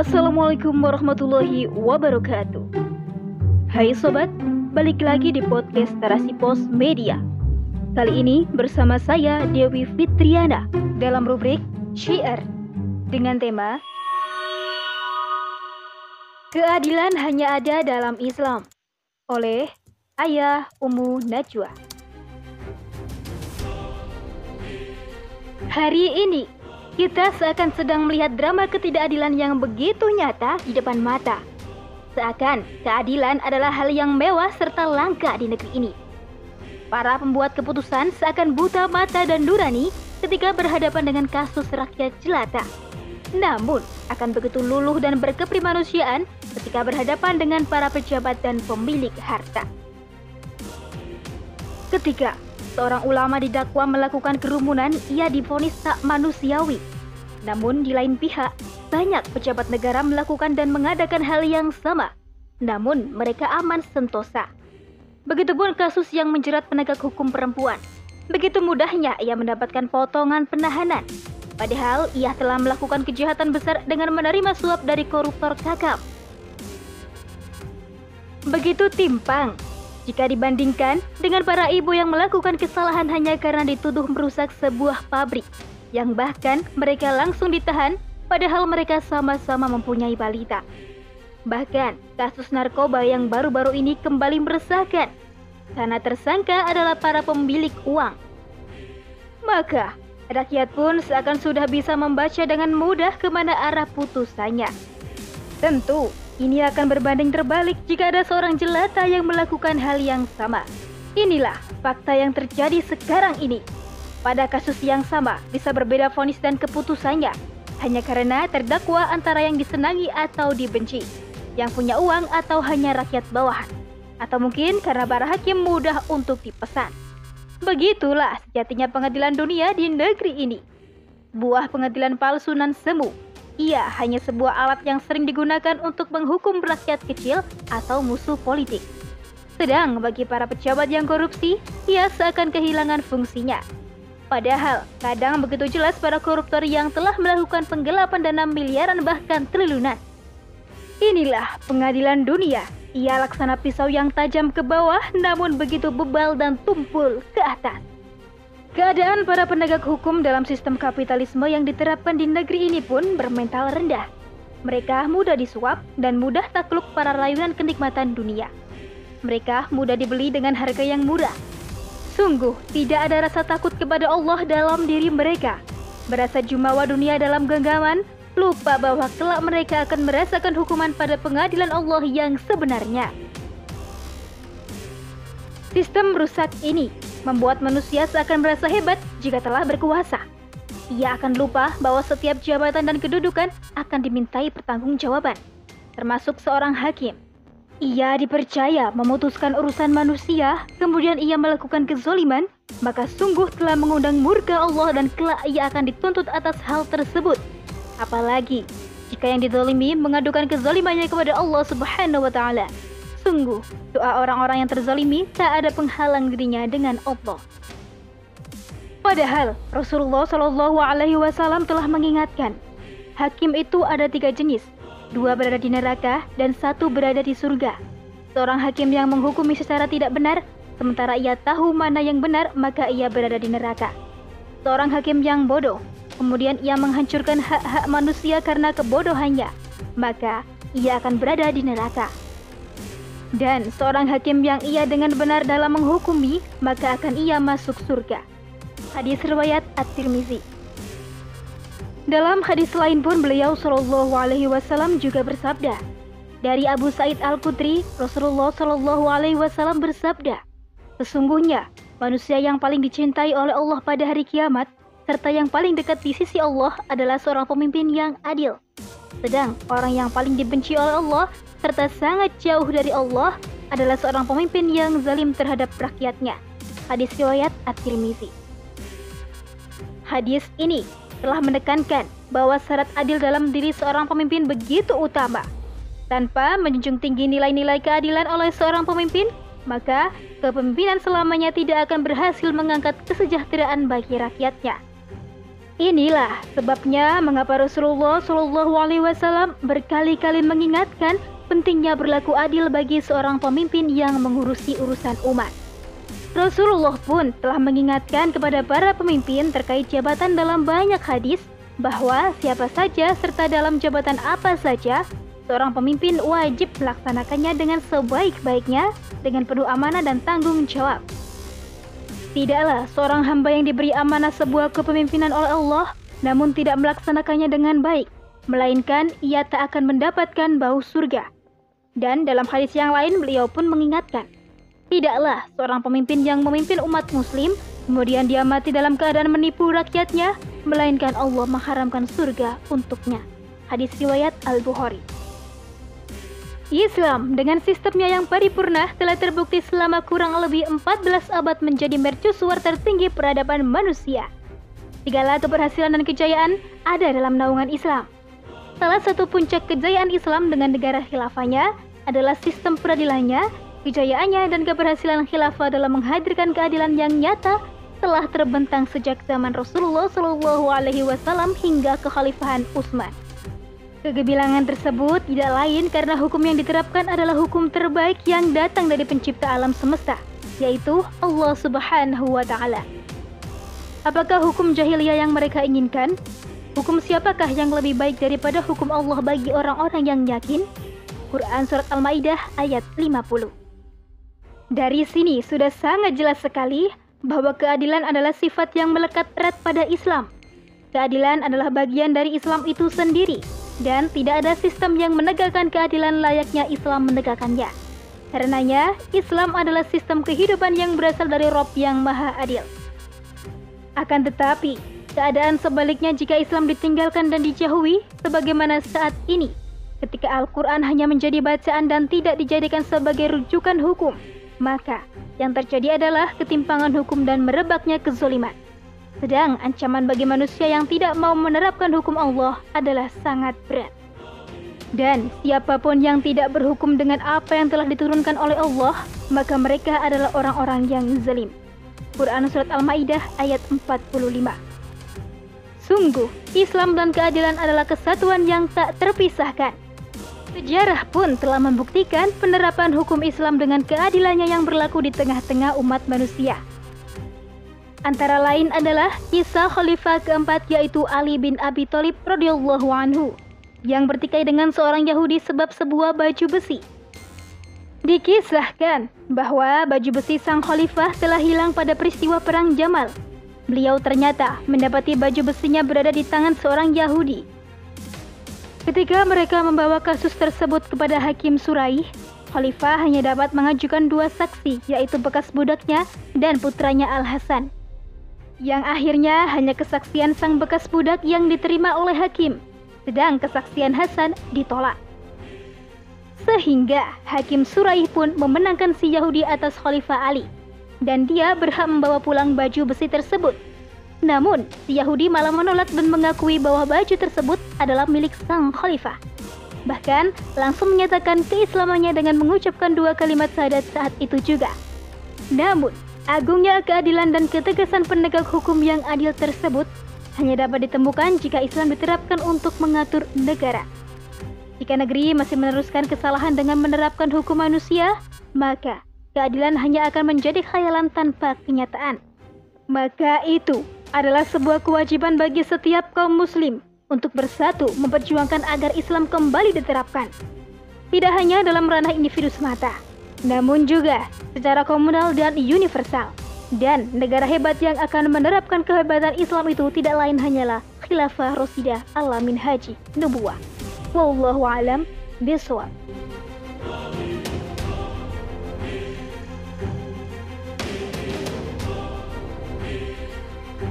Assalamualaikum warahmatullahi wabarakatuh. Hai sobat, balik lagi di podcast Terasi Pos Media. Kali ini bersama saya Dewi Fitriana dalam rubrik Syiar dengan tema Keadilan hanya ada dalam Islam oleh Ayah Umu Najwa. Hari ini kita seakan sedang melihat drama ketidakadilan yang begitu nyata di depan mata. Seakan keadilan adalah hal yang mewah serta langka di negeri ini. Para pembuat keputusan seakan buta mata dan nurani ketika berhadapan dengan kasus rakyat jelata. Namun, akan begitu luluh dan berkeprimanusiaan ketika berhadapan dengan para pejabat dan pemilik harta. Ketiga, seorang ulama didakwa melakukan kerumunan, ia difonis tak manusiawi. Namun di lain pihak, banyak pejabat negara melakukan dan mengadakan hal yang sama. Namun mereka aman sentosa. Begitupun kasus yang menjerat penegak hukum perempuan. Begitu mudahnya ia mendapatkan potongan penahanan. Padahal ia telah melakukan kejahatan besar dengan menerima suap dari koruptor kakap. Begitu timpang jika dibandingkan dengan para ibu yang melakukan kesalahan hanya karena dituduh merusak sebuah pabrik, yang bahkan mereka langsung ditahan padahal mereka sama-sama mempunyai balita. Bahkan, kasus narkoba yang baru-baru ini kembali meresahkan karena tersangka adalah para pemilik uang. Maka, rakyat pun seakan sudah bisa membaca dengan mudah ke mana arah putusannya. Tentu, ini akan berbanding terbalik jika ada seorang jelata yang melakukan hal yang sama. Inilah fakta yang terjadi sekarang ini. Pada kasus yang sama, bisa berbeda vonis dan keputusannya, hanya karena terdakwa antara yang disenangi atau dibenci, yang punya uang atau hanya rakyat bawahan, atau mungkin karena para hakim mudah untuk dipesan. Begitulah sejatinya pengadilan dunia di negeri ini. Buah pengadilan palsu nan semu ia hanya sebuah alat yang sering digunakan untuk menghukum rakyat kecil atau musuh politik. Sedang bagi para pejabat yang korupsi, ia seakan kehilangan fungsinya. Padahal, kadang begitu jelas para koruptor yang telah melakukan penggelapan dana miliaran bahkan triliunan. Inilah pengadilan dunia. Ia laksana pisau yang tajam ke bawah namun begitu bebal dan tumpul ke atas. Keadaan para penegak hukum dalam sistem kapitalisme yang diterapkan di negeri ini pun bermental rendah. Mereka mudah disuap dan mudah takluk para rayuan kenikmatan dunia. Mereka mudah dibeli dengan harga yang murah. Sungguh, tidak ada rasa takut kepada Allah dalam diri mereka. Berasa jumawa dunia dalam genggaman, lupa bahwa kelak mereka akan merasakan hukuman pada pengadilan Allah yang sebenarnya. Sistem rusak ini membuat manusia seakan merasa hebat jika telah berkuasa. Ia akan lupa bahwa setiap jabatan dan kedudukan akan dimintai pertanggungjawaban, termasuk seorang hakim. Ia dipercaya memutuskan urusan manusia, kemudian ia melakukan kezoliman, maka sungguh telah mengundang murka Allah dan kelak ia akan dituntut atas hal tersebut. Apalagi jika yang didolimi mengadukan kezolimannya kepada Allah Subhanahu wa taala. Sungguh, doa orang-orang yang terzalimi tak ada penghalang dirinya dengan Allah. Padahal Rasulullah Shallallahu Alaihi Wasallam telah mengingatkan, hakim itu ada tiga jenis, dua berada di neraka dan satu berada di surga. Seorang hakim yang menghukumi secara tidak benar, sementara ia tahu mana yang benar, maka ia berada di neraka. Seorang hakim yang bodoh, kemudian ia menghancurkan hak-hak manusia karena kebodohannya, maka ia akan berada di neraka dan seorang hakim yang ia dengan benar dalam menghukumi, maka akan ia masuk surga. Hadis riwayat At-Tirmizi. Dalam hadis lain pun beliau Shallallahu Alaihi Wasallam juga bersabda, dari Abu Said Al Khudri, Rasulullah Shallallahu Alaihi Wasallam bersabda, sesungguhnya manusia yang paling dicintai oleh Allah pada hari kiamat serta yang paling dekat di sisi Allah adalah seorang pemimpin yang adil. Sedang orang yang paling dibenci oleh Allah serta sangat jauh dari Allah adalah seorang pemimpin yang zalim terhadap rakyatnya. Hadis riwayat At-Tirmizi. Hadis ini telah menekankan bahwa syarat adil dalam diri seorang pemimpin begitu utama. Tanpa menjunjung tinggi nilai-nilai keadilan oleh seorang pemimpin, maka kepemimpinan selamanya tidak akan berhasil mengangkat kesejahteraan bagi rakyatnya. Inilah sebabnya mengapa Rasulullah Shallallahu Alaihi Wasallam berkali-kali mengingatkan pentingnya berlaku adil bagi seorang pemimpin yang mengurusi urusan umat. Rasulullah pun telah mengingatkan kepada para pemimpin terkait jabatan dalam banyak hadis bahwa siapa saja serta dalam jabatan apa saja seorang pemimpin wajib melaksanakannya dengan sebaik-baiknya dengan penuh amanah dan tanggung jawab. Tidaklah seorang hamba yang diberi amanah sebuah kepemimpinan oleh Allah namun tidak melaksanakannya dengan baik, melainkan ia tak akan mendapatkan bau surga. Dan dalam hadis yang lain beliau pun mengingatkan, tidaklah seorang pemimpin yang memimpin umat muslim kemudian dia mati dalam keadaan menipu rakyatnya, melainkan Allah mengharamkan surga untuknya. Hadis riwayat Al-Bukhari. Islam dengan sistemnya yang paripurna telah terbukti selama kurang lebih 14 abad menjadi mercusuar tertinggi peradaban manusia. Segala keberhasilan dan kejayaan ada dalam naungan Islam. Salah satu puncak kejayaan Islam dengan negara khilafahnya adalah sistem peradilannya, kejayaannya dan keberhasilan khilafah dalam menghadirkan keadilan yang nyata telah terbentang sejak zaman Rasulullah Shallallahu Alaihi Wasallam hingga kekhalifahan Utsman. Kegebilangan tersebut tidak lain karena hukum yang diterapkan adalah hukum terbaik yang datang dari pencipta alam semesta, yaitu Allah Subhanahu wa taala. Apakah hukum jahiliyah yang mereka inginkan? Hukum siapakah yang lebih baik daripada hukum Allah bagi orang-orang yang yakin? Quran Surat Al-Ma'idah ayat 50 Dari sini sudah sangat jelas sekali bahwa keadilan adalah sifat yang melekat erat pada Islam. Keadilan adalah bagian dari Islam itu sendiri, dan tidak ada sistem yang menegakkan keadilan layaknya Islam menegakkannya. Karenanya, Islam adalah sistem kehidupan yang berasal dari Rob yang Maha Adil. Akan tetapi, Keadaan sebaliknya jika Islam ditinggalkan dan dijauhi, sebagaimana saat ini, ketika Al-Quran hanya menjadi bacaan dan tidak dijadikan sebagai rujukan hukum, maka yang terjadi adalah ketimpangan hukum dan merebaknya kezoliman. Sedang ancaman bagi manusia yang tidak mau menerapkan hukum Allah adalah sangat berat. Dan siapa pun yang tidak berhukum dengan apa yang telah diturunkan oleh Allah, maka mereka adalah orang-orang yang zalim. Quran Surat Al-Ma'idah ayat 45 Sungguh, Islam dan keadilan adalah kesatuan yang tak terpisahkan. Sejarah pun telah membuktikan penerapan hukum Islam dengan keadilannya yang berlaku di tengah-tengah umat manusia. Antara lain adalah kisah khalifah keempat yaitu Ali bin Abi Thalib radhiyallahu anhu yang bertikai dengan seorang Yahudi sebab sebuah baju besi. Dikisahkan bahwa baju besi sang khalifah telah hilang pada peristiwa perang Jamal beliau ternyata mendapati baju besinya berada di tangan seorang Yahudi. Ketika mereka membawa kasus tersebut kepada Hakim Suraih, Khalifah hanya dapat mengajukan dua saksi, yaitu bekas budaknya dan putranya Al-Hasan. Yang akhirnya hanya kesaksian sang bekas budak yang diterima oleh hakim, sedang kesaksian Hasan ditolak. Sehingga Hakim Suraih pun memenangkan si Yahudi atas Khalifah Ali dan dia berhak membawa pulang baju besi tersebut. Namun, si Yahudi malah menolak dan mengakui bahwa baju tersebut adalah milik sang khalifah. Bahkan, langsung menyatakan keislamannya dengan mengucapkan dua kalimat syahadat saat itu juga. Namun, agungnya keadilan dan ketegasan penegak hukum yang adil tersebut hanya dapat ditemukan jika Islam diterapkan untuk mengatur negara. Jika negeri masih meneruskan kesalahan dengan menerapkan hukum manusia, maka keadilan hanya akan menjadi khayalan tanpa kenyataan. Maka itu adalah sebuah kewajiban bagi setiap kaum muslim untuk bersatu memperjuangkan agar Islam kembali diterapkan. Tidak hanya dalam ranah individu semata, namun juga secara komunal dan universal. Dan negara hebat yang akan menerapkan kehebatan Islam itu tidak lain hanyalah Khilafah Rosidah Alamin Haji Nubuah. Wallahu alam.